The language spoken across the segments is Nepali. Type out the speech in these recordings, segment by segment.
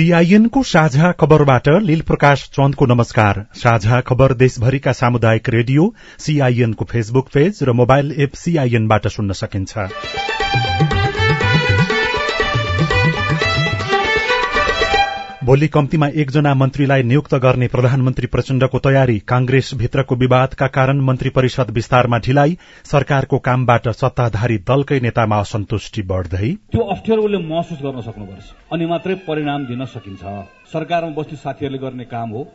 सीआईएनको साझा खबरबाट लील प्रकाश चन्दको नमस्कार। साझा खबर देशभरिका सामुदायिक रेडियो सीआईएनको फेसबुक पेज र मोबाइल एप सीआईएनबाट सुन्न सकिन्छ। भोलि कम्तीमा एकजना मन्त्रीलाई नियुक्त गर्ने प्रधानमन्त्री प्रचण्डको तयारी कांग्रेस भित्रको विवादका कारण मन्त्री परिषद विस्तारमा ढिलाइ सरकारको कामबाट सत्ताधारी दलकै नेतामा असन्तुष्टि बढ़दै। त्यो अप्ठ्यारो उसले महसुस गर्न सक्नुपर्छ। अनि मात्रै परिणाम दिन सकिन्छ। सरकारमा बस्ने साथीहरूले गर्ने काम हो।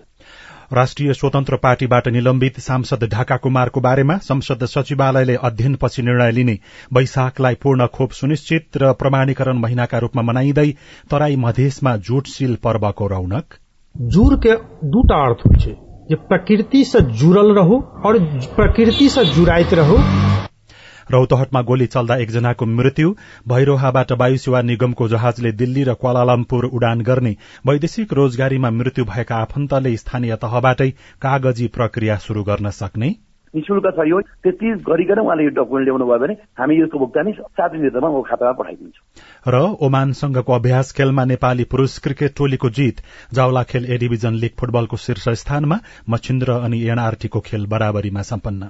राष्ट्रिय स्वतन्त्र पार्टीबाट निलम्बित सांसद ढाका कुमारको बारेमा संसद सचिवालयले अध्ययनपछि निर्णय लिने वैशाखलाई पूर्ण खोप सुनिश्चित र प्रमाणीकरण महिनाका रूपमा मनाइँदै तराई मधेसमा जुटशील पर्वको रौनक। जुड़ के दूटा अर्थ होइ छै जे प्रकृति जुड़ल प्रकृति जुड़ाइत रहू रौतहटमा गोली चल्दा एकजनाको मृत्यु। भैरोहाबाट वायु सेवा निगमको जहाजले दिल्ली र क्वालालम्पुर उडान गर्ने वैदेशिक रोजगारीमा मृत्यु भएका आफन्तले स्थानीय तहबाटै कागजी प्रक्रिया शुरू गर्न सक्ने। निशुल्क छ यो। त्यति गरिकन उहाँले यो डकुमेन्ट ल्याउनु भयो भने हामी यसको भुक्तानी सात दिनभित्रमा उहाँको खातामा पठाइदिन्छौँ। र ओमानसँगको अभ्यास खेलमा नेपाली पुरूष क्रिकेट टोलीको जित। जावला खेल ए डिभिजन लीग फुटबलको शीर्ष स्थानमा मछिन्द्र अनि एनआरटीको खेल बराबरीमा सम्पन्न।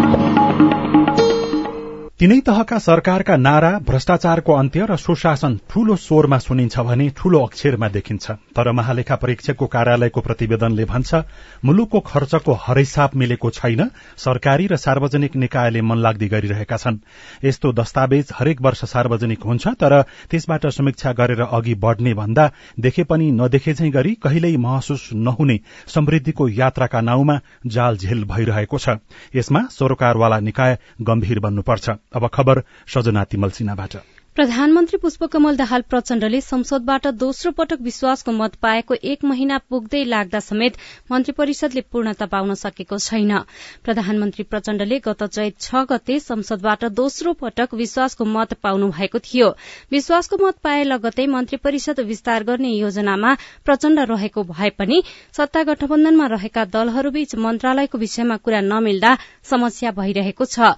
तीनै तहका सरकारका नारा भ्रष्टाचारको अन्त्य र सुशासन ठूलो स्वरमा सुनिन्छ भने ठूलो अक्षरमा देखिन्छ। तर महालेखा परीक्षकको कार्यालयको प्रतिवेदनले भन्छ मुलुकको खर्चको हरैसाप मिलेको छैन सरकारी र सार्वजनिक निकायले मनलाग्दी गरिरहेका छन्। यस्तो दस्तावेज हरेक वर्ष सार्वजनिक हुन्छ तर त्यसबाट समीक्षा गरेर अघि बढ़ने भन्दा देखे पनि नदेखे झै गरी कहिल्यै महसुस नहुने समृद्धिको यात्राका नाउँमा जाल झेल भइरहेको छ। यसमा सरोकारवाला निकाय गम्भीर बन्नुपर्छ। अब खबर सजना तिमल सिन्हाबाट प्रधानमन्त्री पुष्पकमल दाहाल प्रचण्डले संसदबाट दोस्रो पटक विश्वासको मत पाएको एक महिना पुग्दै लाग्दा समेत मन्त्री परिषदले पूर्णता पाउन सकेको छैन। प्रधानमन्त्री प्रचण्डले गत चैत छ गते संसदबाट दोस्रो पटक विश्वासको मत पाउनु भएको थियो। विश्वासको मत पाए लगतै मन्त्री परिषद विस्तार गर्ने योजनामा प्रचण्ड रहेको भए पनि सत्ता गठबन्धनमा रहेका दलहरूबीच मन्त्रालयको विषयमा कुरा नमिल्दा समस्या भइरहेको छ।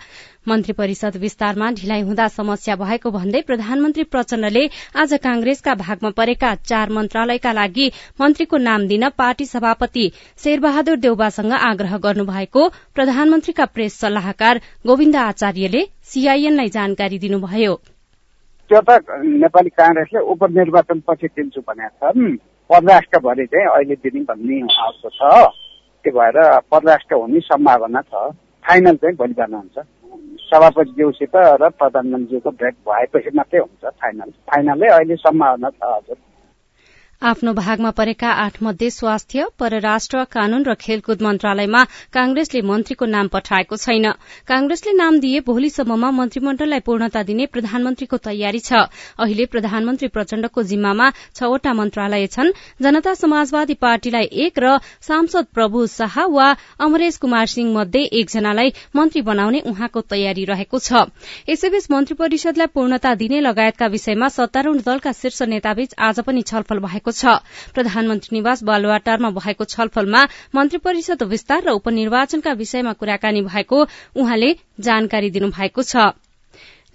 मन्त्री परिषद विस्तारमा ढिलाइ हुँदा समस्या भएको भन्दै प्रधानमन्त्री प्रचण्डले आज कांग्रेसका भागमा परेका चार मन्त्रालयका लागि मन्त्रीको नाम दिन पार्टी सभापति शेरबहादुर देउबासँग आग्रह गर्नुभएको प्रधानमन्त्रीका प्रेस सल्लाहकार गोविन्द आचार्यले सीआईएनलाई जानकारी दिनुभयो। त्यो त नेपाली दिन्छु भनेका छन्। चाहिँ अहिले दिने भन्ने आएको छ। त्यो भएर परराष्ट्र हुने सम्भावना छ। फाइनल चाहिँ भोलि जानुहुन्छ। सभापतिज्यूसित र प्रधानमन्त्रीको भेट भएपछि मात्रै हुन्छ फाइनल। फाइनलै अहिले सम्भावना छ हजुर। आफ्नो भागमा परेका आठ मध्ये स्वास्थ्य परराष्ट्र कानून र खेलकुद मन्त्रालयमा कांग्रेसले मन्त्रीको नाम पठाएको छैन। कांग्रेसले नाम दिए भोलिसम्ममा मन्त्रीमण्डललाई पूर्णता दिने प्रधानमन्त्रीको तयारी छ। अहिले प्रधानमन्त्री प्रचण्डको जिम्मामा छवटा मन्त्रालय छन्। जनता समाजवादी पार्टीलाई एक र सांसद प्रभु शाह वा अमरेश कुमार सिंह मध्ये एकजनालाई मन्त्री बनाउने उहाँको तयारी रहेको छ। यसैबीच मन्त्री परिषदलाई पूर्णता दिने लगायतका विषयमा सत्तारूढ़ दलका शीर्ष नेताबीच आज पनि छलफल भएको छ। प्रधानमन्त्री निवास बालुवाटारमा भएको छलफलमा मन्त्री परिषद विस्तार र उपनिर्वाचनका विषयमा कुराकानी भएको उहाँले जानकारी दिनुभएको छ।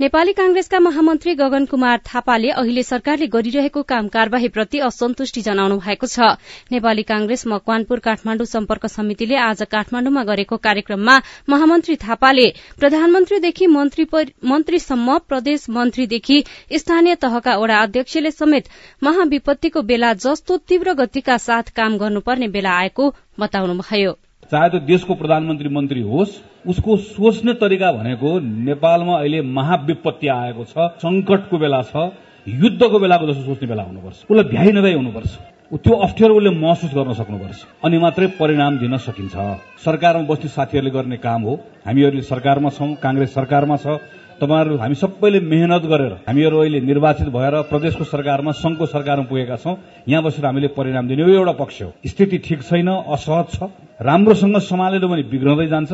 नेपाली कांग्रेसका महामन्त्री गगन कुमार थापाले अहिले सरकारले गरिरहेको काम कार्यवाहीप्रति असन्तुष्टि जनाउनु भएको छ। नेपाली कांग्रेस मकवानपुर काठमाण्डु सम्पर्क समितिले आज काठमाण्डुमा गरेको कार्यक्रममा महामन्त्री थापाले प्रधानमन्त्रीदेखि मन्त्रीसम्म प्रदेश मन्त्रीदेखि स्थानीय तहका वडा अध्यक्षले समेत महाविपत्तिको बेला जस्तो तीव्र गतिका साथ काम गर्नुपर्ने बेला आएको बताउनुभयो। चाहे त्यो देशको प्रधानमन्त्री मन्त्री होस् उसको सोच्ने तरिका भनेको नेपालमा अहिले महाविपत्ति आएको छ संकटको बेला छ युद्धको बेलाको जस्तो सोच्ने बेला हुनुपर्छ। उसलाई भ्याइ नभ्याइ हुनुपर्छ। त्यो अप्ठ्यारो उसले महसुस गर्न सक्नुपर्छ। अनि मात्रै परिणाम दिन सकिन्छ। सरकारमा बस्ने साथीहरूले गर्ने काम हो। हामीहरूले सरकारमा छौं कांग्रेस सरकारमा छ। तपाईँहरू हामी सबैले मेहनत गरेर हामीहरू अहिले निर्वाचित भएर प्रदेशको सरकारमा संघको सरकारमा पुगेका छौं यहाँ बसेर हामीले परिणाम दिने। यो एउटा पक्ष हो। स्थिति ठिक छैन असहज छ। राम्रोसँग सम्हालेर भने बिग्रँदै जान्छ।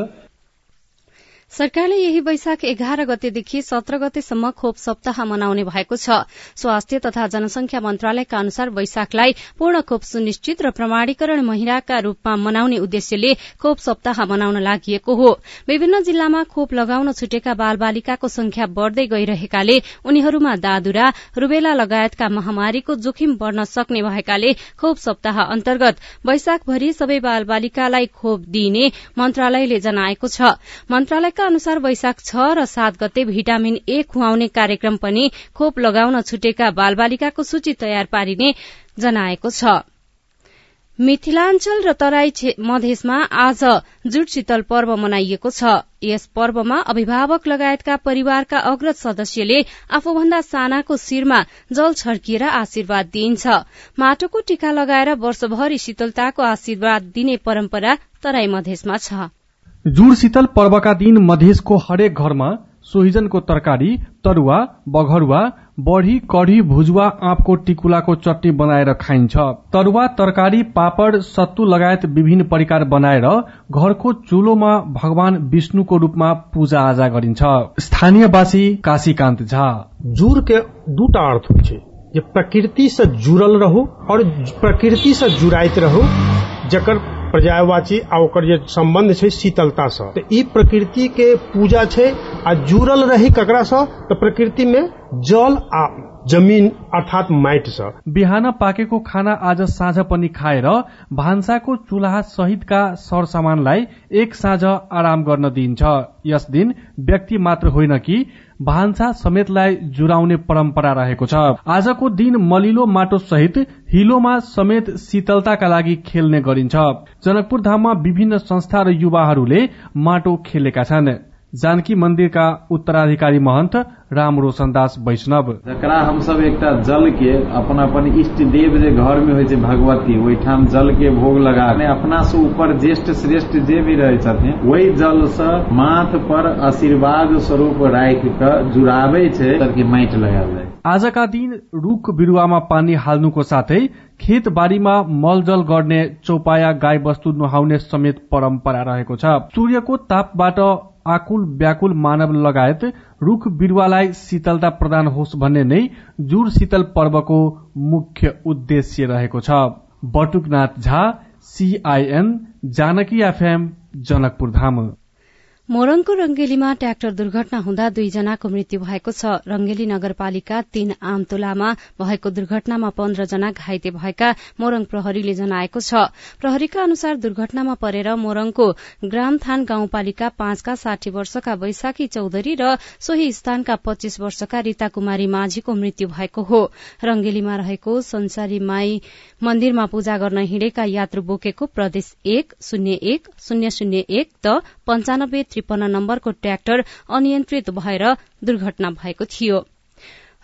सरकारले यही वैशाख एघार गतेदेखि सत्र गतेसम्म खोप सप्ताह मनाउने भएको छ। स्वास्थ्य तथा जनसंख्या मन्त्रालयका अनुसार वैशाखलाई पूर्ण खोप सुनिश्चित र प्रमाणीकरण महिनाका रूपमा मनाउने उद्देश्यले खोप सप्ताह मनाउन लागि हो। विभिन्न जिल्लामा खोप लगाउन छुटेका बाल बालिकाको संख्या बढ़दै गइरहेकाले उनीहरूमा दादुरा रूबेला लगायतका महामारीको जोखिम बढ़न सक्ने भएकाले खोप सप्ताह अन्तर्गत वैशाखभरि सबै बाल बालिकालाई खोप दिइने मन्त्रालयले जनाएको छ। मन्त्रालयका अनुसार वैशाख छ र सात गते भिटामिन ए खुवाउने कार्यक्रम पनि खोप लगाउन छुटेका बालबालिकाको सूची तयार पारिने जनाएको छ। मिथिलाञ्चल र तराई मधेसमा आज जुट शीतल पर्व मनाइएको छ। यस पर्वमा अभिभावक लगायतका परिवारका अग्रज सदस्यले आफूभन्दा सानाको शिरमा जल छर्किएर आशीर्वाद दिइन्छ। माटोको टीका लगाएर वर्षभरि शीतलताको आशीर्वाद दिने परम्परा तराई मधेसमा छ। जुड़ शीतल पर्वका दिन मधेसको हरेक घरमा सोहिजनको तरकारी तरुवा बघरुवा बढी कढी भुजुवा आँपको टिकुलाको चटनी बनाएर खाइन्छ। तरुवा तरकारी पापड़ सत्तु लगायत विभिन्न परिकार बनाएर घरको चुलोमा भगवान विष्णुको रूपमा पूजा आजा गरिन्छ स्थानीयवासी काशीकान्त झा। जुड़ के दूटा अर्थ होइ छै। जे प्रकृति जुड़ल रहू और प्रकृति जुड़ाइत रहू जकर पर्यायवाची आ ओकर जे संबंध छै शीतलता से तऽ ई प्रकृति के पूजा छै आ जुड़ल रही ककरा से तऽ प्रकृति में जल आ जमीन अर्थात माटि से बिहान पाकेको खाना आज साँझ पनि खाएर भान्साको चूल्हा सहितका सरसामानलाई एक साँझ आराम गर्न दिइन्छ। यस दिन व्यक्ति मात्र होइन कि भान्सा समेतलाई जुराउने परम्परा रहेको छ। आजको दिन मलिलो माटो सहित हिलोमा समेत शीतलताका लागि खेल्ने गरिन्छ। जनकपुर धाममा विभिन्न संस्था र युवाहरूले माटो खेलेका छन्। जानकी मन्दिरका उत्तराधिकारी महन्त राम रोशन दास वैष्णव। जकरा हमसब एकटा जल के अपन अपन इष्ट देव जे घर में होइ छै भगवती ओहिठाम जल के भोग लगा अपना से ऊपर ज्येष्ठ श्रेष्ठ जे भी रहे छथिन वही जल से माथ पर आशीर्वाद स्वरूप राखि क जुड़ाबै छै तबकि माटि लगायल जाय आजका दिन रूख बिरूवामा पानी हाल्नुको साथै खेत बारीमा मलजल गर्ने चौपाया गाई वस्तु नुहाउने समेत परम्परा रहेको छ। सूर्यको तापबाट आकुल व्याकुल मानव लगायत रूख बिरूवालाई शीतलता प्रदान होस् भन्ने नै जुड़ शीतल पर्वको मुख्य उद्देश्य रहेको छ। बटुकनाथ झा सीआईएन जानकी एफएम जनकपुर मोरङको रंगेलीमा ट्र्याक्टर दुर्घटना हुँदा दुईजनाको मृत्यु भएको छ। रंगेली नगरपालिका तीन आमतोलामा भएको दुर्घटनामा पन्ध्र जना घाइते भएका मोरङ प्रहरीले जनाएको छ। प्रहरीका अनुसार दुर्घटनामा परेर मोरङको ग्रामथान गाउँपालिका पाँचका साठी वर्षका वैशाखी चौधरी र सोही स्थानका पच्चीस वर्षका रीता कुमारी माझीको मृत्यु भएको हो। रंगेलीमा रहेको संसारी माई मन्दिरमा पूजा गर्न हिँडेका यात्रु बोकेको प्रदेश एक शून्य एक शून्य शून्य एक त पञ्चानब्बे त्रिपन्न नम्बरको ट्र्याक्टर अनियन्त्रित भएर दुर्घटना भएको थियो।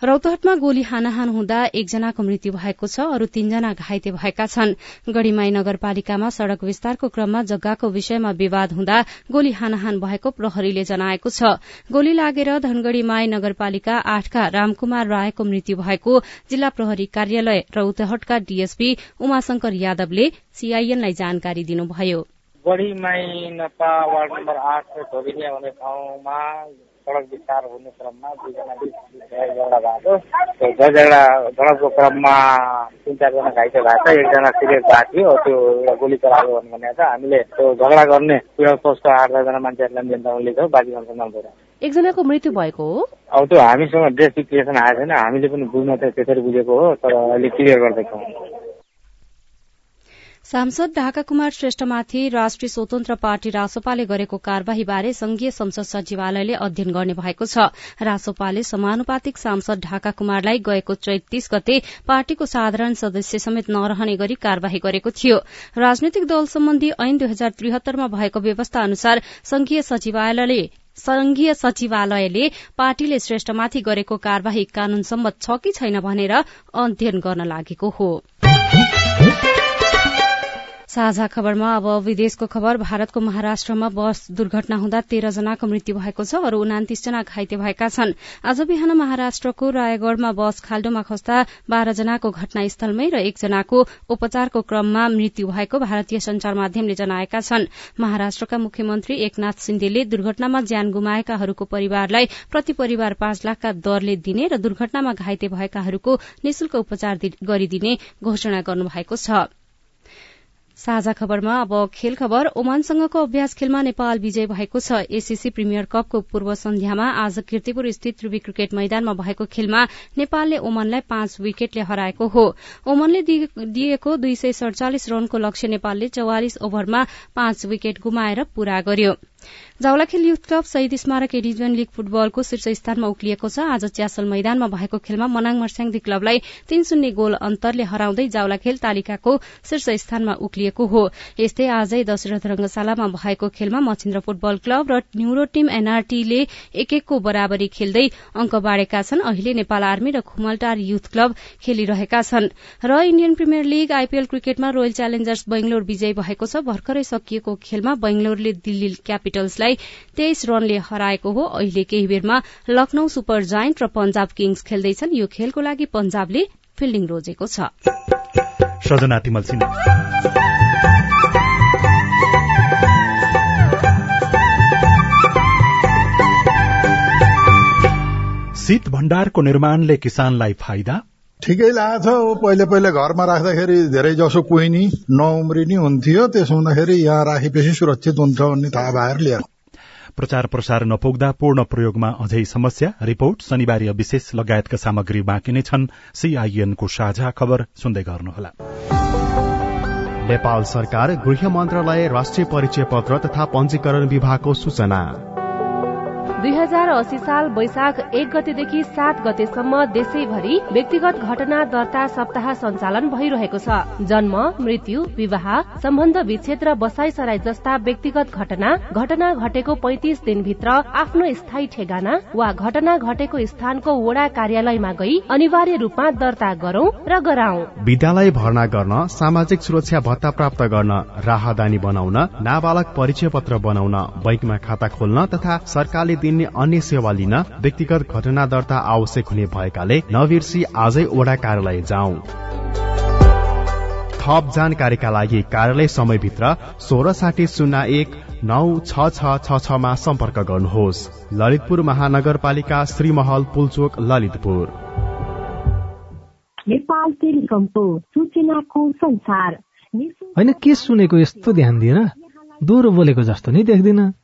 रौतहटमा गोली हानाहान हुँदा एकजनाको मृत्यु भएको छ अरू तीनजना घाइते भएका छन्। गढ़ीमाई नगरपालिकामा सड़क विस्तारको क्रममा जग्गाको विषयमा विवाद हुँदा गोली हानाहान भएको प्रहरीले जनाएको छ। गोली लागेर धनगढ़ी माई नगरपालिका आठका रामकुमार रायको मृत्यु भएको जिल्ला प्रहरी कार्यालय रौतहटका डीएसपी उमाशंकर यादवले सीआईएनलाई जानकारी दिनुभयो। गढीमाई नपा वार्ड नम्बर आठ धोबिनिया भन्ने ठाउँमा सडक विस्तार हुने क्रममा दुईजना झगडा भएको त्यो झगडा झडपको क्रममा तिन चारजना घाइते भएको छ। एकजना सिरियस भएको थियो। त्यो एउटा गोली चलाएको भनेको छ। हामीले त्यो झगडा गर्ने पीडा पोस्टको आठ दसजना मान्छेहरूलाई लिन्छौँ लिन्छौँ बाँकी मान्छे नभएर। एकजनाको मृत्यु भएको हो? अब त्यो हामीसँग डेस्टिफिकेसन आएको छैन। हामीले पनि बुझ्न त त्यसरी बुझेको हो तर अहिले क्लियर गर्दैछौँ। सांसद ढाका कुमार श्रेष्ठमाथि राष्ट्रिय स्वतन्त्र पार्टी रासोपाले गरेको कार्यवाहीबारे संघीय संसद सचिवालयले अध्ययन गर्ने भएको छ। रासोपाले समानुपातिक सांसद ढाका कुमारलाई गएको चैत तीस गते पार्टीको साधारण सदस्य समेत नरहने गरी कार्यवाही गरेको थियो। राजनैतिक दल सम्बन्धी ऐन दुई हजार त्रिहत्तरमा भएको व्यवस्था अनुसार संघीय सचिवालयले संघीय सचिवालयले पार्टीले श्रेष्ठमाथि गरेको कार्यवाही कानून सम्मत छ कि छैन भनेर अध्ययन गर्न लागेको हो। साझा खबरमा अब विदेशको खबर भारतको महाराष्ट्रमा बस दुर्घटना हुँदा तेह्र जनाको मृत्यु भएको छ अरू उनातिस जना घाइते भएका छन्। आज बिहान महाराष्ट्रको रायगढ़मा बस खाल्डोमा खस्दा बाह्र जनाको घटनास्थलमै र एकजनाको उपचारको क्रममा मृत्यु भएको भारतीय संचार माध्यमले जनाएका छन्। महाराष्ट्रका मुख्यमन्त्री एकनाथ सिन्धेले दुर्घटनामा ज्यान गुमाएकाहरूको परिवारलाई प्रति परिवार पाँच लाखका दरले दिने र दुर्घटनामा घाइते भएकाहरूको निशुल्क उपचार गरिदिने घोषणा गर्नुभएको छ। साझा खबरमा अब खेल खबर। ओमानसँगको अभ्यास खेलमा नेपाल विजय भएको छ। एसीसी प्रिमियर कपको पूर्व सन्ध्यामा आज किर्तिपुर स्थित त्रिवी क्रिकेट मैदानमा भएको खेलमा नेपालले ओमनलाई पाँच विकेटले हराएको हो। ओमनले दिएको दुई सय सड़चालिस रनको लक्ष्य नेपालले चौवालिस ओभरमा पाँच विकेट गुमाएर पूरा गर्यो। जावलाखेल युथ क्लब शहीद स्मारक एडिजन लीग फुटबलको शीर्ष स्थानमा उक्लिएको छ। आज च्यासल मैदानमा भएको खेलमा मनाङ मर्स्याङदी क्लबलाई तीन शून्य गोल अन्तरले हराउँदै जावलाखेल तालिकाको शीर्ष स्थानमा उक्लिएको हो। यस्तै आजै दशरथ रंगशालामा भएको खेलमा मछिन्द्र फुटबल क्लब र न्युरो टीम एनआरटीले एक एकको बराबरी खेल्दै अंक बाँडेका छन्। अहिले नेपाल आर्मी र खुमलटार युथ क्लब खेलिरहेका छन्। र इण्डियन प्रिमियर लीग आईपीएल क्रिकेटमा रोयल च्यालेन्जर्स बेंगलोर विजयी भएको छ। भर्खरै सकिएको खेलमा बेंगलोरले दिल्ली क्यापिटल्सलाई तेइस रनले हराएको हो। अहिले केही बेरमा लखनऊ सुपर जायन्ट र पंजाब किङ्स खेल्दैछन्। यो खेलको लागि पंजाबले फिल्डिङ रोजेको छ। शीत भण्डारको निर्माणले किसानलाई फाइदा? ठिकै लागेको छ। पहिले पहिले घरमा राख्दाखेरि धेरै जसो कुहिनी नउम्रिने हुन्थ्यो। त्यसो हुँदाखेरि यहाँ राखेपछि सुरक्षित हुन्छ भन्ने थाहा भएर ल्याएको। प्रचार प्रसार नपुग्दा पूर्ण प्रयोगमा अझै समस्या। रिपोर्ट शनिबार विशेष लगायतका सामग्री बाँकी नै छन्। सीआईएनको साझा खबर सुन्दै गर्नुहोला। नेपाल सरकार गृह मन्त्रालय राष्ट्रिय परिचय पत्र तथा पञ्जीकरण विभागको सूचना। दुई हजार अस्सी साल वैशाख एक गतेदेखि सात गतेसम्म देशैभरि व्यक्तिगत घटना दर्ता सप्ताह सञ्चालन भइरहेको छ। जन्म मृत्यु विवाह सम्बन्ध विच्छेद र बसाई सराई जस्ता व्यक्तिगत घटना घटना घटेको पैतिस दिनभित्र आफ्नो स्थायी ठेगाना वा घटना घटेको स्थानको वडा कार्यालयमा गई अनिवार्य रूपमा दर्ता गरौं र गराउ विद्यालय भर्ना गर्न सामाजिक सुरक्षा भत्ता प्राप्त गर्न राहदानी बनाउन नाबालक परिचय पत्र बनाउन बैंकमा खाता खोल्न तथा सरकारले दिने अन्य सेवा लिन व्यक्तिगत घटना दर्ता आवश्यक हुने भएकाले नबिर्सी आजै वडा कार्यालय जाउँ। थप जानकारीका लागि कार्यालय समयभित्र सोह्र साठी शून्य एक नौ छ छ छ छमा सम्पर्क गर्नुहोस्। ललितपुर महानगरपालिका श्रीमहल पुलचोक ललितपुर। नेपाल टेलिकमको सूचनाको संसार। होइन के सुनेको यस्तो ध्यान दिएर दोहोरो बोलेको जस्तो नि देख्दिन।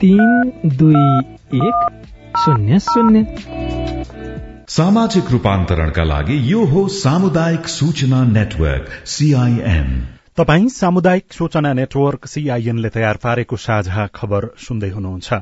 तीन दुई एक शून्य शून्य। सामाजिक रूपान्तरणका लागि यो हो सामुदायिक सूचना नेटवर्क सीआईएन तपाई सामुदायिक सूचना नेटवर्क सीआईएनले तयार पारेको साझा खबर सुन्दै हुनुहुन्छ।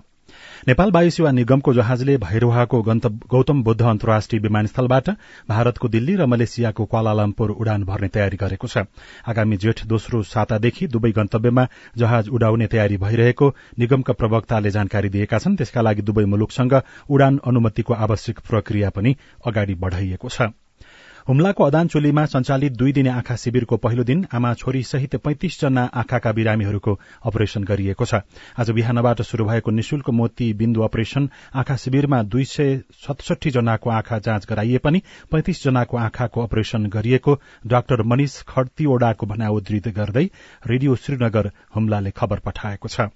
नेपाल वायु सेवा निगमको जहाजले भैरोहाको गौतम बुद्ध अन्तर्राष्ट्रिय विमानस्थलबाट भारतको दिल्ली र मलेसियाको क्वालालम्पुर उडान भर्ने तयारी गरेको छ। आगामी जेठ दोस्रो सातादेखि दुवै गन्तव्यमा जहाज उडाउने तयारी भइरहेको निगमका प्रवक्ताले जानकारी दिएका छन्। त्यसका लागि दुवै मुलुकसँग उडान अनुमतिको आवश्यक प्रक्रिया पनि अगाडि बढ़ाइएको छ। हुम्लाको अदानचोलीमा सञ्चालित दुई दिने आँखा शिविरको पहिलो दिन आमा छोरी सहित पैंतिस जना आँखाका बिरामीहरूको अपरेशन गरिएको छ। आज बिहानबाट शुरू भएको निशुल्क मोती बिन्दु अपरेशन आँखा शिविरमा दुई सय सतसठी जनाको आँखा जाँच गराइए पनि पैंतिस जनाको आँखाको अपरेशन गरिएको डाक्टर मनिष खड्तीओडाको भनाइ उद्धृत गर्दै रेडियो श्रीनगर हुम्लाले खबर पठाएको छ।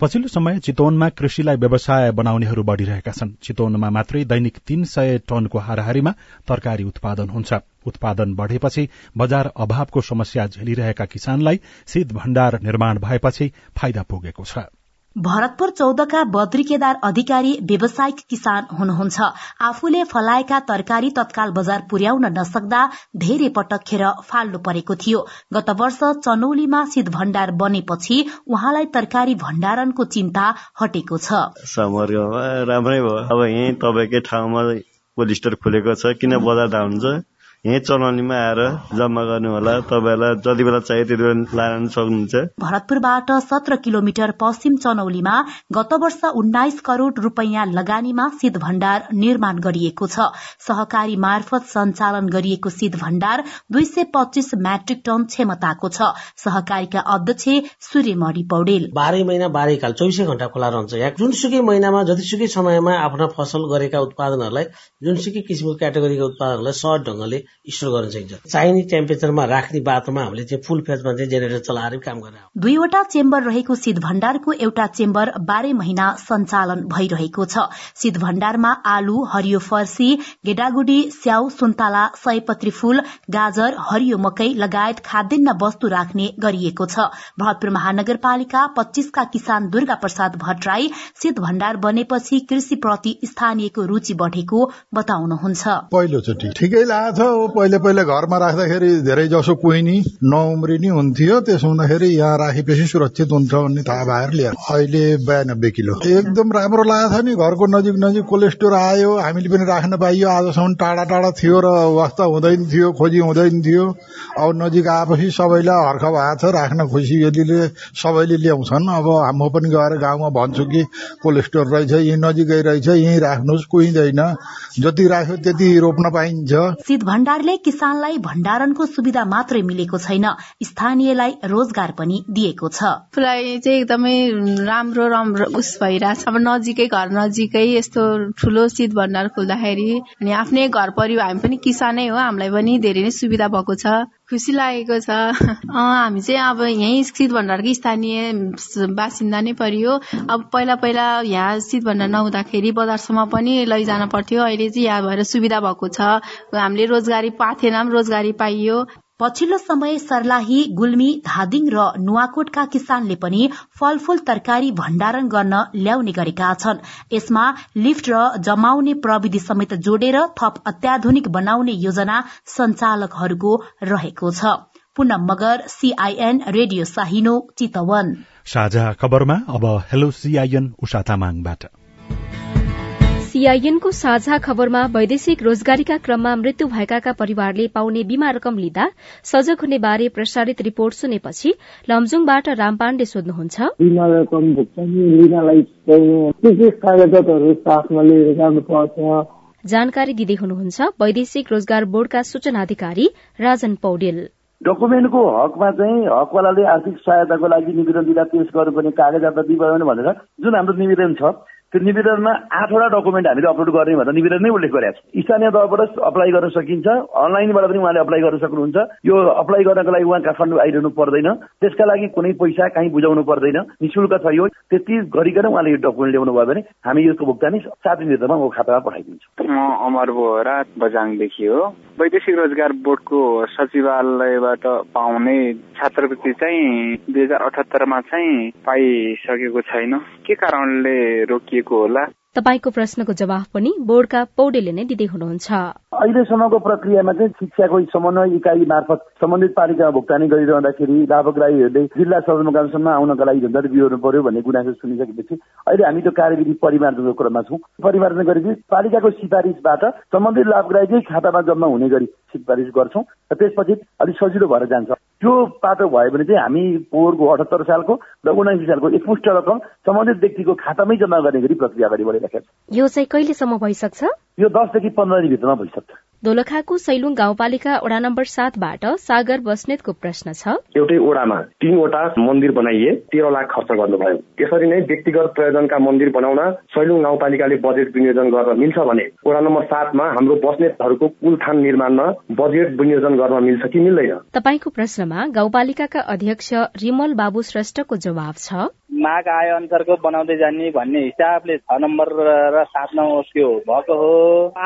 पछिल्लो समय चितवनमा कृषिलाई व्यवसाय बनाउनेहरू बढ़िरहेका छन्। चितवनमा मात्रै दैनिक तीन सय टनको हाराहारीमा तरकारी उत्पादन हुन्छ। उत्पादन बढ़ेपछि बजार अभावको समस्या झेलिरहेका किसानलाई शीत भण्डार निर्माण भएपछि फाइदा पुगेको छ। भरतपुर चौधका बद्री केदार अधिकारी व्यावसायिक किसान हुनुहुन्छ। आफूले फलाएका तरकारी तत्काल बजार पुर्याउन नसक्दा धेरै पटक खेर फाल्नु परेको थियो। गत वर्ष चनौलीमा शीत भण्डार बनेपछि उहाँलाई तरकारी भण्डारणको चिन्ता हटेको छ। राम्रै भयो। अब यहीँ तपाईँकै ठाउँमा कोल्ड स्टोर खुलेको छ। किन बजार यहीँ चलाउनेमा आएर जम्मा गर्नु होला। तपाईँहरूलाई जति बेला चाहियो त्यति बेला लान सक्नुहुन्छ। भरतपुरबाट सत्र किलोमिटर पश्चिम चनौलीमा गत वर्ष उन्नाइस करोड़ रूपियाँ लगानीमा शीत भण्डार निर्माण गरिएको छ। सहकारी मार्फत सञ्चालन गरिएको शीत भण्डार दुई सय पच्चीस म्याट्रिक टन क्षमताको छ। सहकारीका अध्यक्ष सूर्यमणि पौडेल। बाह्रै महिना बाह्रै काल चौबिसै घण्टा खोला रहन्छ। यहाँ जुनसुकै महिनामा जतिसुकै समयमा आफ्ना फसल गरेका उत्पादनहरूलाई जुनसुकै किसिमको क्याटेगोरीका उत्पादनहरूलाई सहज ढंगले स्टोर गर्न सकिन्छ चाहिने टेम्परेचरमा राख्ने बाटोमा हामीले चाहिँ फुल फेजमा चाहिँ जेनेरेटर चलाएर काम गरेर दुईवटा चेम्बर रहेको शीत भण्डारको एउटा चेम्बर बाह्रै महिना सञ्चालन भइरहेको छ। शीत भण्डारमा आलु हरियो फर्सी गेडागुडी स्याउ सुन्तला सयपत्री फूल गाजर हरियो मकै लगायत खाद्यान्न वस्तु राख्ने गरिएको छ। भरतपुर महानगरपालिका पच्चीसका किसान दुर्गा प्रसाद भट्टराई शीत भण्डार बनेपछि कृषिप्रति स्थानीयको रुचि बढ़ेको बताउनुहुन्छ। पहिलोचोटि ठिकै लागेको छ पहिले पहिले घरमा राख्दाखेरि धेरै जसो कुहिनी नउम्रिने हुन्थ्यो त्यसो हुँदाखेरि यहाँ राखेपछि सुरक्षित हुन्छ भन्ने थाहा भएर लिएर। अहिले बयानब्बे किलो। एकदम राम्रो लागेको छ नि घरको नजिक नजिक कोल्ड स्टोर आयो हामीले पनि राख्न पाइयो। आजसम्म टाढा टाढा थियो र वास्ता हुँदैन थियो खोजी हुँदैन थियो। अब नजिक आएपछि सबैलाई हर्ख भएको छ राख्न खुसी यदिले सबैले ल्याउँछन्। अब म पनि गएर गाउँमा भन्छु कि कोल्ड स्टोर रहेछ यहीँ नजिकै रहेछ यहीँ राख्नुहोस् कुहिँदैन। जति राख्यो त्यति रोप्न पाइन्छ। शीत भण्डारले किसानलाई भण्डारणको सुविधा मात्रै मिलेको छैन। स्थानीयलाई रोजगार पनि दिएको छ। चाहिँ एकदमै राम्रो राम्रो उस भइरहेछ। अब नजिकै घर नजिकै यस्तो ठुलो शीत भण्डार खोल्दाखेरि अनि आफ्नै घर परिवार हामी पनि किसानै हो। हामीलाई पनि धेरै नै सुविधा भएको छ। खुसी लागेको छ हामी चाहिँ अब यहीँ शीत भण्डारकै स्थानीय बासिन्दा नै परियो। अब पहिला पहिला यहाँ शीत भण्डार नहुँदाखेरि बजारसम्म पनि लैजान पर्थ्यो। अहिले चाहिँ यहाँ भएर सुविधा भएको छ। हामीले रोजगारी पाथेन रोजगारी पाइयो। पछिल्लो समय सर्लाही गुल्मी धादिङ र नुवाकोटका किसानले पनि फलफूल तरकारी भण्डारण गर्न ल्याउने गरेका छन्। यसमा लिफ्ट र जमाउने प्रविधि समेत जोडेर थप अत्याधुनिक बनाउने योजना सञ्चालकहरूको रहेको छ। पुनम मगर सीआईएन रेडियो साहिनो चितवन। साझा खबरमा अब हेलो सीआईएन उषा तामाङबाट। सीआईएनको साझा खबरमा वैदेशिक रोजगारीका क्रममा मृत्यु भएकाका परिवारले पाउने बीमा रकम लिँदा सजग हुने बारे प्रसारित रिपोर्ट सुनेपछि लमजुङबाट रामपाण्डे सोध्नुहुन्छ। बिमा रकम भुक्तानी लिनलाई के के कागजातहरू साथमा लिएर जानुपर्छ। जानकारी दिँदै हुनुहुन्छ वैदेशिक रोजगार बोर्डका सूचना अधिकारी राजन पौडेल। डकुमेन्टको हकमा चाहिँ हकवालाले आर्थिक सहायताको लागि निवेदन दिँदा पेश गर्नुपर्ने कागजात दिइभयो भनेर जुन हाम्रो निवेदन छ त्यो निवेदनमा आठवटा डकुमेन्ट हामीले अपलोड गर्ने भनेर निवेदन नै उल्लेख गरेको छ। स्थानीय तहबाट अप्लाई गर्न सकिन्छ अनलाइनबाट पनि उहाँले अप्लाई गर्न सक्नुहुन्छ। यो अप्लाई गर्नको लागि उहाँ काठमाडौँ आइरहनु पर्दैन। त्यसका लागि कुनै पैसा कहीँ बुझाउनु पर्दैन। निशुल्क छ यो। त्यति गरिकन उहाँले यो डकुमेन्ट ल्याउनु भयो भने हामी यसको भुक्तानी सात दिनभित्रमा उहाँको खातामा पठाइदिन्छौँ। म अमर बोहरा बजाङदेखि हो। वैदेशिक रोजगार बोर्डको सचिवालयबाट पाउने छात्रवृत्ति चाहिँ दुई हजार अठहत्तरमा चाहिँ पाइसकेको छैन। के कारणले रोकिएको होला तपाईँको प्रश्नको जवाफ पनि बोर्डका पौडेले नै दिँदै हुनुहुन्छ। अहिलेसम्मको प्रक्रियामा चाहिँ शिक्षाको समन्वय इकाइ मार्फत सम्बन्धित पालिकामा भुक्तानी गरिरहँदाखेरि लाभग्राहीहरूले जिल्ला सदरमुकामसम्म आउनका लागि झन्झट बिहोर्नु पर्यो भन्ने गुनासो सुनिसकेपछि अहिले हामी त्यो कार्यविधि परिमार्जनको क्रममा छौँ। परिमार्जन गरेपछि पालिकाको सिफारिसबाट सम्बन्धित लाभग्राहीकै खातामा जम्मा हुने गरी सिफारिस गर्छौँ र त्यसपछि अलिक सजिलो भएर जान्छ। त्यो पाटो भयो भने चाहिँ हामी पोहोरको अठहत्तर सालको र उनासी सालको एकमुष्ट रकम सम्बन्धित व्यक्तिको खातामै जम्मा गर्ने गरी प्रक्रिया अगाडि बढिरहेको छ यो चाहिँ कहिलेसम्म भइसक्छ? यो दसदेखि पन्ध्र दिनभित्रमा भइसक्छ। दोलखाको सैलुङ गाउँपालिका वडा नम्बर सातबाट सागर बस्नेतको प्रश्न छ। एउटै ओडामा तीनवटा मन्दिर बनाइए तेह्र लाख खर्च गर्नुभयो। त्यसरी नै व्यक्तिगत प्रयोजनका मन्दिर बनाउन सैलुङ गाउँपालिकाले बजेट विनियोजन गर्न मिल्छ भने वडा नम्बर सातमा हाम्रो बस्नेतहरूको कुल थान निर्माणमा बजेट विनियोजन गर्न मिल्छ कि मिल्दैन? तपाईँको प्रश्नमा गाउँपालिकाका अध्यक्ष रिमल बाबु श्रेष्ठको जवाब छ। माग आय अनुसारको बनाउँदै जाने भन्ने हिसाबले छ नम्बर र सात नम्बर त्यो भएको हो।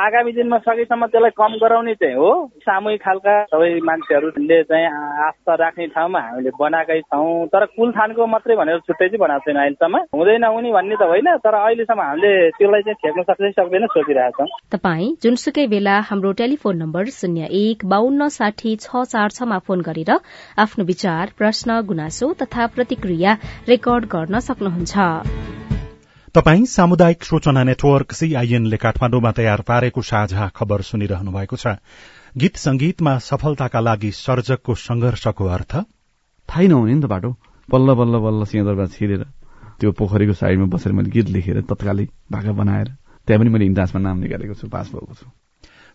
आगामी दिनमा सकेसम्म त्यसलाई कम गराउने चाहिँ हो। सामूहिक खालका सबै मान्छेहरूले चाहिँ आस्था राख्ने ठाउँमा हामीले बनाएकै छौँ। तर कुल थानको मात्रै भनेर छुट्टै चाहिँ बनाएको छैन अहिलेसम्म। हुँदैन हुने भन्ने त होइन तर अहिलेसम्म हामीले त्यसलाई चाहिँ ठेक्न सक्छ सक्दैन सोचिरहेका छौँ। तपाईँ जुनसुकै बेला हाम्रो टेलिफोन नम्बर शून्य एक बान्न साठी छ चार छमा फोन गरेर आफ्नो विचार प्रश्न गुनासो तथा प्रतिक्रिया रेकर्ड गर्न सक्नुहुन्छ। तपाई सामुदायिक सूचना नेटवर्क सीआईएनले काठमाडौँमा तयार पारेको साझा खबर सुनिरहनु भएको छ। गीत संगीतमा सफलताका लागि सर्जकको संघर्षको अर्थ? थाहै नहुने नि त बाटो। बल्ल बल्ल बल्ल सिंहदरबार छिरेर त्यो पोखरीको साइडमा बसेर मैले गीत लेखेर तत्कालै भाका बनाएर त्यहाँ पनि मैले इन्दासमा नाम निकालेको छु पास भएको छु।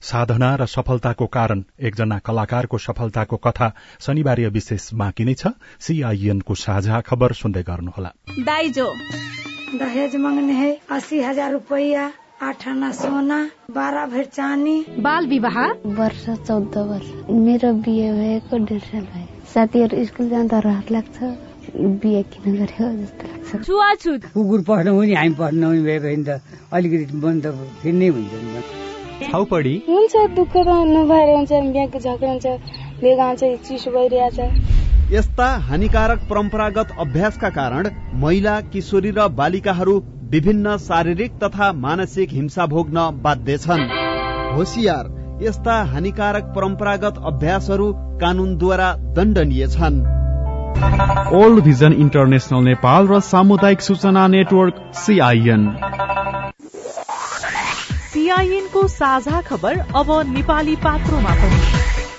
साधना र सफलताको कारण एकजना कलाकारको सफलताको कथा शनिबार विशेष बाँकी नै छ। सीआईएनको साझा खबर सुन्दै गर्नुहोला। दाइजो दहेज मांगने है अस्सी हजार रुपया आठ आना सोना बाह्र भर चानी बाल विवाह? वर्ष चौध वर्ष। मेरो बिहे भएको डेढ साल भयो साथीहरू स्कुल जाँदा रहर लाग्छ बिहे किन गरेको जस्तो लाग्छ छुवाछुत कुकुर पढ्नु पनि हामी पढ्नु पनि भएको त अलिकति बन्द फेरि नै हुन्छ नि छाउपडी हुन्छ दुःख त नभएर हुन्छ बिहाको झगडा हुन्छ बेगा हुन्छ चिसो भइरहेछ यस्ता हानिकारक परम्परागत अभ्यासका कारण महिला किशोरी र बालिकाहरू विभिन्न शारीरिक तथा मानसिक हिंसा भोग्न बाध्य छन्। होसियार यस्ता हानिकारक परम्परागत अभ्यासहरू कानूनद्वारा दण्डनीय छन्। ओल्ड भिजन इन्टरनेसनल नेपाल र सामुदायिक सूचना नेटवर्क सीआईएन सीआईएनको साझा खबर अब नेपाली पात्रोमा पनि।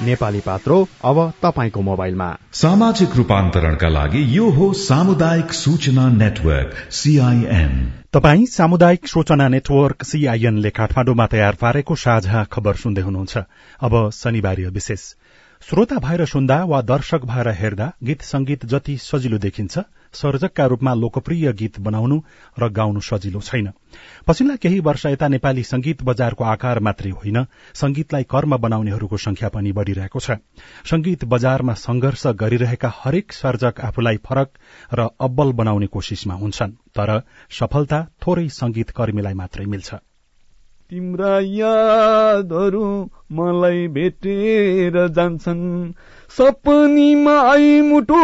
नेपाली पात्रो अब तपाईँको मोबाइलमा। सामाजिक रूपान्तरणका लागि यो हो सामुदायिक सूचना नेटवर्क सीआईएन तपाई सामुदायिक सूचना नेटवर्क सीआईएनले काठमाडौँमा तयार पारेको साझा खबर सुन्दै हुनुहुन्छ। अब शनिबार विशेष। श्रोता भएर सुन्दा वा दर्शक भएर हेर्दा गीत संगीत जति सजिलो देखिन्छ सर्जकका रूपमा लोकप्रिय गीत बनाउनु र गाउनु सजिलो छैन। पछिल्ला केही वर्ष यता नेपाली संगीत बजारको आकार मात्रै होइन संगीतलाई कर्म बनाउनेहरूको संख्या पनि बढ़िरहेको छ। संगीत बजारमा संघर्ष गरिरहेका हरेक सर्जक आफूलाई फरक र अब्बल बनाउने कोशिशमा हुन्छन् तर सफलता थोरै संगीत कर्मीलाई मात्रै मिल्छ। तिम्रा यादहरू मलाई भेटेर जान्छन् सपनीमा आइमुटो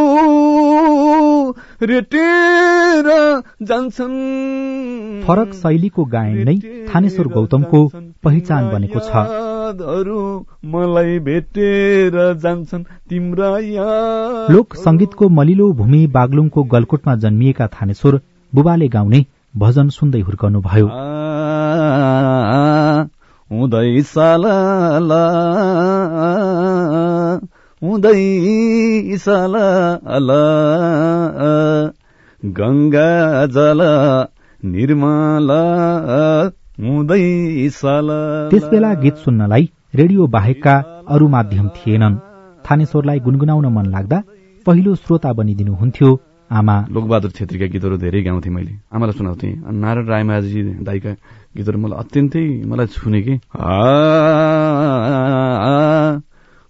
रेटेर जान्छन्। फरक शैलीको गायन नै थानेश्वर गौतमको पहिचान बनेको छ। मलाई भेटेर जान्छन्। तिम्रा लोक संगीतको मलिलो भूमि बागलुङको गलकोटमा जन्मिएका थानेश्वर बुबाले गाउने भजन सुन्दै हुर्कनुभयो। हुँदै साल हुँदै साल गङ्गा जल निर्मल हुँदै साल त्यसबेला गीत सुन्नलाई रेडियो बाहेकका अरू माध्यम थिएनन्। थानेश्वरलाई गुनगुनाउन मन लाग्दा पहिलो श्रोता बनिदिनुहुन्थ्यो आमा। लोकबहादुर छेत्रीका गीतहरू धेरै गाउँथे मैले। आमालाई सुनाउँथे। नारायण रायमाझी दाईका गीतहरू मलाई अत्यन्तै मलाई छुने कि।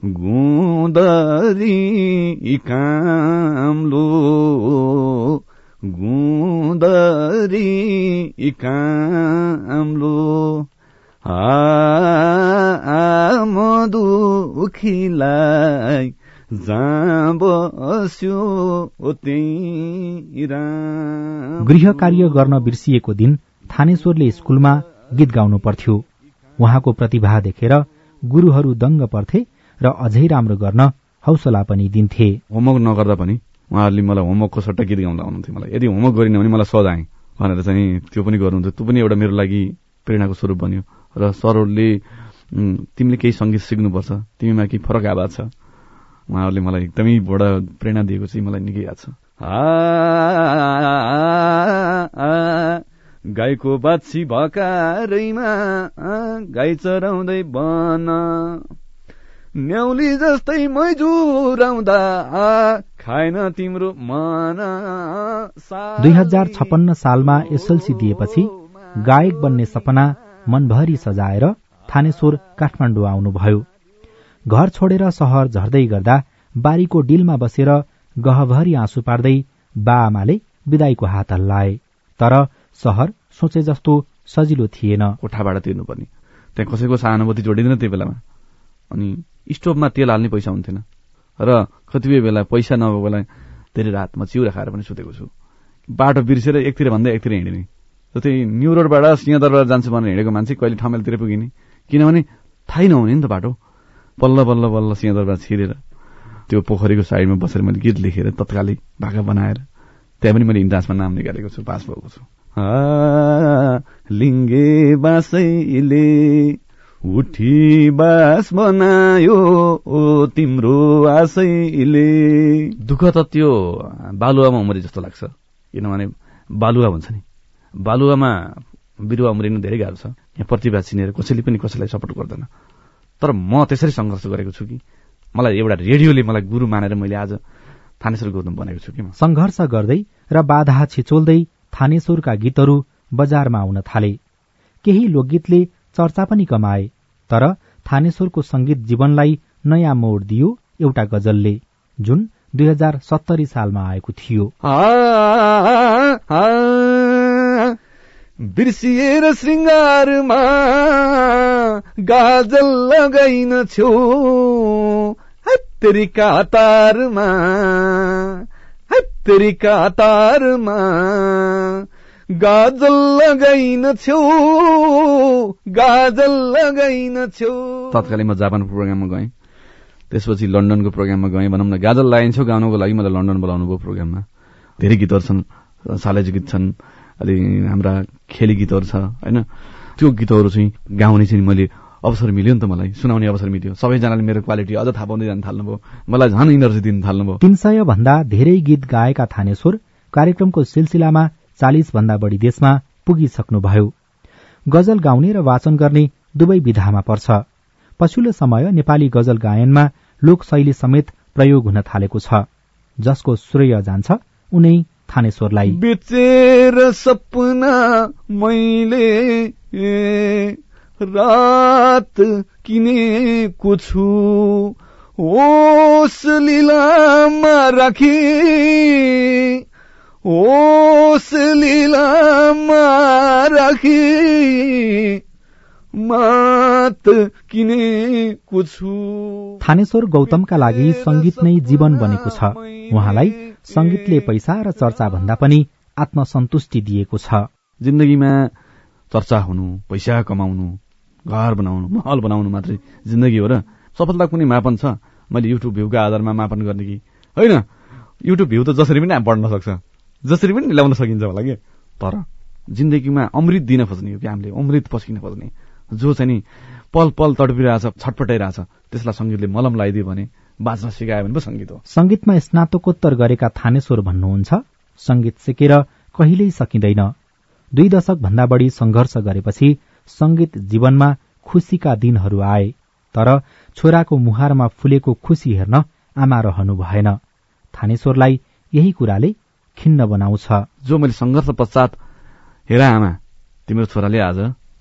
गुदरी कामलो। गुदरी कामलो। मधुखीलाई गृह कार्य गर्न बिर्सिएको दिन थानेश्वरले स्कूलमा गीत गाउनु पर्थ्यो। उहाँको प्रतिभा देखेर गुरूहरू दङ्ग पर्थे। र अझै राम्रो गर्न हौसला पनि दिन्थे। होमवर्क नगर्दा पनि उहाँहरूले मलाई होमवर्कको सट्टा गीत गाउँदा आउनुहुन्थ्यो मलाई। यदि होमवर्क गरिन भने मलाई सजाए भनेर चाहिँ त्यो पनि गर्नुहुन्थ्यो। त्यो पनि एउटा मेरो लागि प्रेरणाको स्वरूप बन्यो। र सरहरूले तिमीले केही सङ्गीत सिक्नुपर्छ तिमीमा केही फरक आवाज छ। उहाँहरूले मलाई एकदमै बडा प्रेरणा दिएको चाहिँ मलाई निकै याद छ। गाईको बाछी भकारैमा गाई चराउँदै बन। न्याउली जस्तै मैजुराउँदा खाएन तिम्रो मन। दुई हजार छपन्न सालमा एसएलसी दिएपछि गायक बन्ने सपना मनभरि सजाएर थानेश्वर काठमाडौँ आउनुभयो। घर छोडेर सहर झर्दै गर्दा बारीको डिलमा बसेर गहभरि आँसु पार्दै बा आमाले विदाईको हात हल्लाए। तर सहर सोचे जस्तो सजिलो थिएन। कोठाबाट तिर्नुपर्ने। त्यहाँ कसैको सहानुभूति जोडिँदैन त्यो बेलामा। अनि स्टोभमा तेल हाल्ने पैसा हुन्थेन। र कतिपय बेला पैसा नभएको बेला धेरै रातमा चिउरा खाएर पनि सुतेको छु। बाटो बिर्सेर एकतिर भन्दा एकतिर हिँड्ने। जस्तै न्यु रोडबाट सिंहदरबाट जान्छु भनेर हिँडेको मान्छे कहिले ठमेलतिर पुगिने। किनभने थाहै नहुने नि त बाटो। बल्ल बल्ल बल्ल सिंहदरबाट छिरेर त्यो पोखरीको साइडमा बसेर मैले गीत लेखेर तत्कालै भाका बनाएर त्यहाँ पनि मैले इन्दासमा नाम निकालेको छु पास भएको छु। लिङ्गे बासैले उठी बास बनायो ओ तिम्रो आशैले। दुःख त त्यो बालुवामा उम्रे जस्तो लाग्छ। किनभने बालुवा हुन्छ नि। बालुवामा बिरुवा उम्रिनु धेरै गाह्रो छ। यहाँ प्रतिभा चिनेर कसैले पनि कसैलाई सपोर्ट गर्दैन। तर म त्यसरी सङ्घर्ष गरेको छु कि मलाई एउटा रेडियोले मलाई गुरु मानेर मैले आज थानेश्वर गौतम बनेको छु कि म। सङ्घर्ष गर्दै र बाधा छिचोल्दै थानेश्वरका गीतहरू बजारमा आउन थाले। केही लोकगीतले चर्चा पनि कमाए तर थानेश्वरको संगीत जीवनलाई नयाँ मोड दियो एउटा गजलले जुन दुई हजार सत्तरी सालमा आएको थियो। बिर्सिएर श्रृङ्गारमा गाजल लगाइन छेउ हत्तरी कातारमा हत्तरी कातारमा। गाजल लगाइन छेउ गाजल लगाइन छेउ तत्कालै म जापानको प्रोग्राममा गएँ। त्यसपछि लन्डनको प्रोग्राममा गएँ भनौँ न गाजल लगाइन्छ गाउनको लागि मलाई लन्डन बोलाउनु भयो प्रोग्राममा। धेरै गीतहरू छन् सालेज गीत छन् अलि हाम्रा खेली गीतहरू छ होइन? त्यो गीतहरू चाहिँ गाउने चाहिँ मैले अवसर मिल्यो नि त मलाई सुनाउने अवसर मिल्यो। सबैजनाले मेरो क्वालिटी अझ थाहा पाउँदै जान थाल्नुभयो। मलाई झन् इनर्जी दिन थाल्नुभयो। तीन सय भन्दा धेरै गीत गाएका थानेश्वर कार्यक्रमको सिलसिलामा चालिस भन्दा बढी देशमा पुगिसक्नुभयो। गजल गाउने र वाचन गर्ने दुवै विधामा पर्छ। पछिल्लो समय नेपाली गजल गायनमा लोक शैली समेत प्रयोग हुन थालेको छ। जसको श्रेय जान्छ उनै थानेश्वरलाई। बेचेर सपना मैले रात किनेको छु। ओस लिलामा राखी। ओस लिलामा राखी मात किनेको छु थानेश्वर गौतमका लागि संगीत नै जीवन बनेको छ। उहाँलाई संगीतले पैसा र चर्चा भन्दा पनि आत्मसन्तुष्टि दिएको छ। जिन्दगीमा चर्चा हुनु पैसा कमाउनु घर बनाउनु महल बनाउनु मात्रै जिन्दगी हो र सफलता कुनै मापन छ? मैले युट्युब भ्यूको आधारमा मापन गर्ने कि? होइन युट्युब भ्यू त जसरी पनि बढ्न सक्छ। जसरी पनि ल्याउन सकिन्छ होला कि? तर जिन्दगीमा अमृत दिन खोज्ने हो कि हामीले? अमृत पस्किन खोज्ने। जो चाहिँ नि पल पल तडपिरहेछ छटपटाइरहेछ त्यसलाई सङ्गीतले मलम लगाइदियो भने बाँच्न सिकायो भने पो सङ्गीत हो। सङ्गीतमा स्नातकोत्तर गरेका थानेश्वर भन्नुहुन्छ सङ्गीत सिकेर कहिल्यै सकिँदैन। दुई दशक भन्दा बढी संघर्ष गरेपछि संगीत जीवनमा खुसीका दिनहरू आए तर छोराको मुहारमा फुलेको खुसी हेर्न आमा रहनु भएन। थानेश्वरलाई यही कुराले खिन्न बनाउँछ। जो मैले संघर्ष पश्चात हेर आमा तिम्रो छोराले आज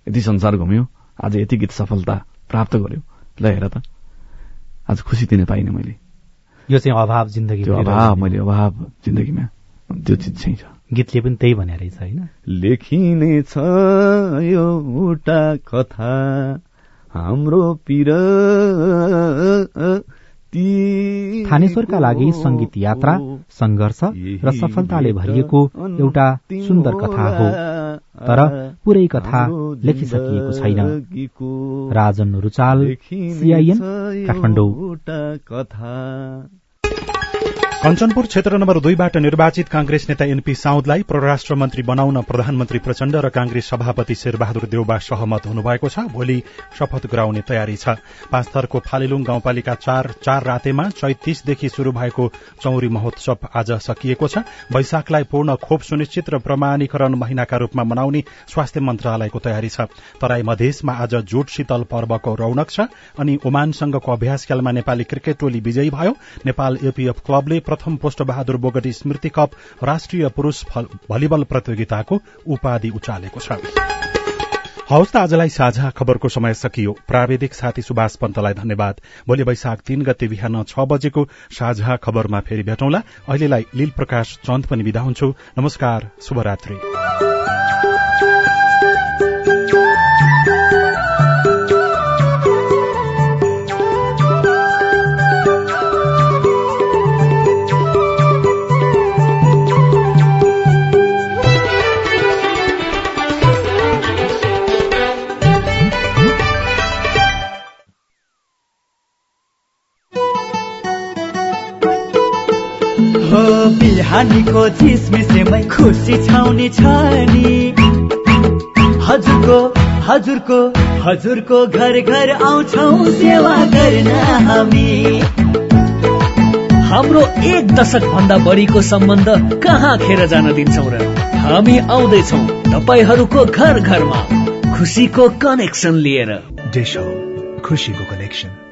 यति संसार घुम्यो आज यति गीत सफलता प्राप्त गर्यो। ल हेर त। आज खुसी दिन पाइनँ मैले। यो चाहिँ अभाव जिन्दगी अभाव मैले अभाव जिन्दगीमा त्यो चिज चाहिँ छ गीतले पनि त्यही भने रहेछ होइन? लेखिने छ एउटा कथा हाम्रो पिर थानेश्वरका लागि संगीत यात्रा संघर्ष र सफलताले भरिएको एउटा सुन्दर कथा हो। तर पुरै कथा लेखिसकिएको छैन। राजन रुचाल सिआइएन काठमाडौँ। कञ्चनपुर क्षेत्र नम्बर दुईबाट निर्वाचित कांग्रेस नेता एनपी साउदलाई परराष्ट्र मन्त्री बनाउन प्रधानमन्त्री प्रचण्ड र कांग्रेस सभापति शेरबहादुर देउबा सहमत हुनुभएको छ। भोलि शपथ गराउने तयारी छ। पाँच थरको फालिलुङ गाउँपालिका चार चार रातेमा चैतिसदेखि शुरू भएको चौरी महोत्सव आज सकिएको छ। वैशाखलाई पूर्ण खोप सुनिश्चित र प्रमाणीकरण महिनाका रूपमा मनाउने स्वास्थ्य मन्त्रालयको तयारी छ। तराई मधेसमा आज जुट शीतल पर्वको रौनक छ। अनि ओमानसँगको अभ्यास खेलमा नेपाली क्रिकेट टोली विजयी भयो। नेपाल एपीएफ क्लबले प्रथम पोस्ट बहादुर बोगटी स्मृति कप राष्ट्रिय पुरूष भलिबल प्रतियोगिताको उपाधि उचालेको छ। हवस् त आजलाई साझा खबरको समय सकियो। प्राविधिक साथी सुभाष पन्तलाई धन्यवाद। भोलि वैशाख तीन गते बिहान छ बजेको साझा खबरमा फेरि भेटौँला। अहिलेलाई लील प्रकाश चन्द पनि विदा हुन्छु। नमस्कार शुभरात्री। बिहानीको झिसमिसेमै खुसी छाउने छ हजुरको हजुरको हजुरको घर घर आउँछौ सेवा गर्न हामी। हाम्रो एक दशक भन्दा बढीको सम्बन्ध कहाँ खेर जान दिन्छौ र? हामी आउँदैछौ तपाईँहरूको घर घरमा खुसीको कनेक्सन लिएर। खुसीको कनेक्सन।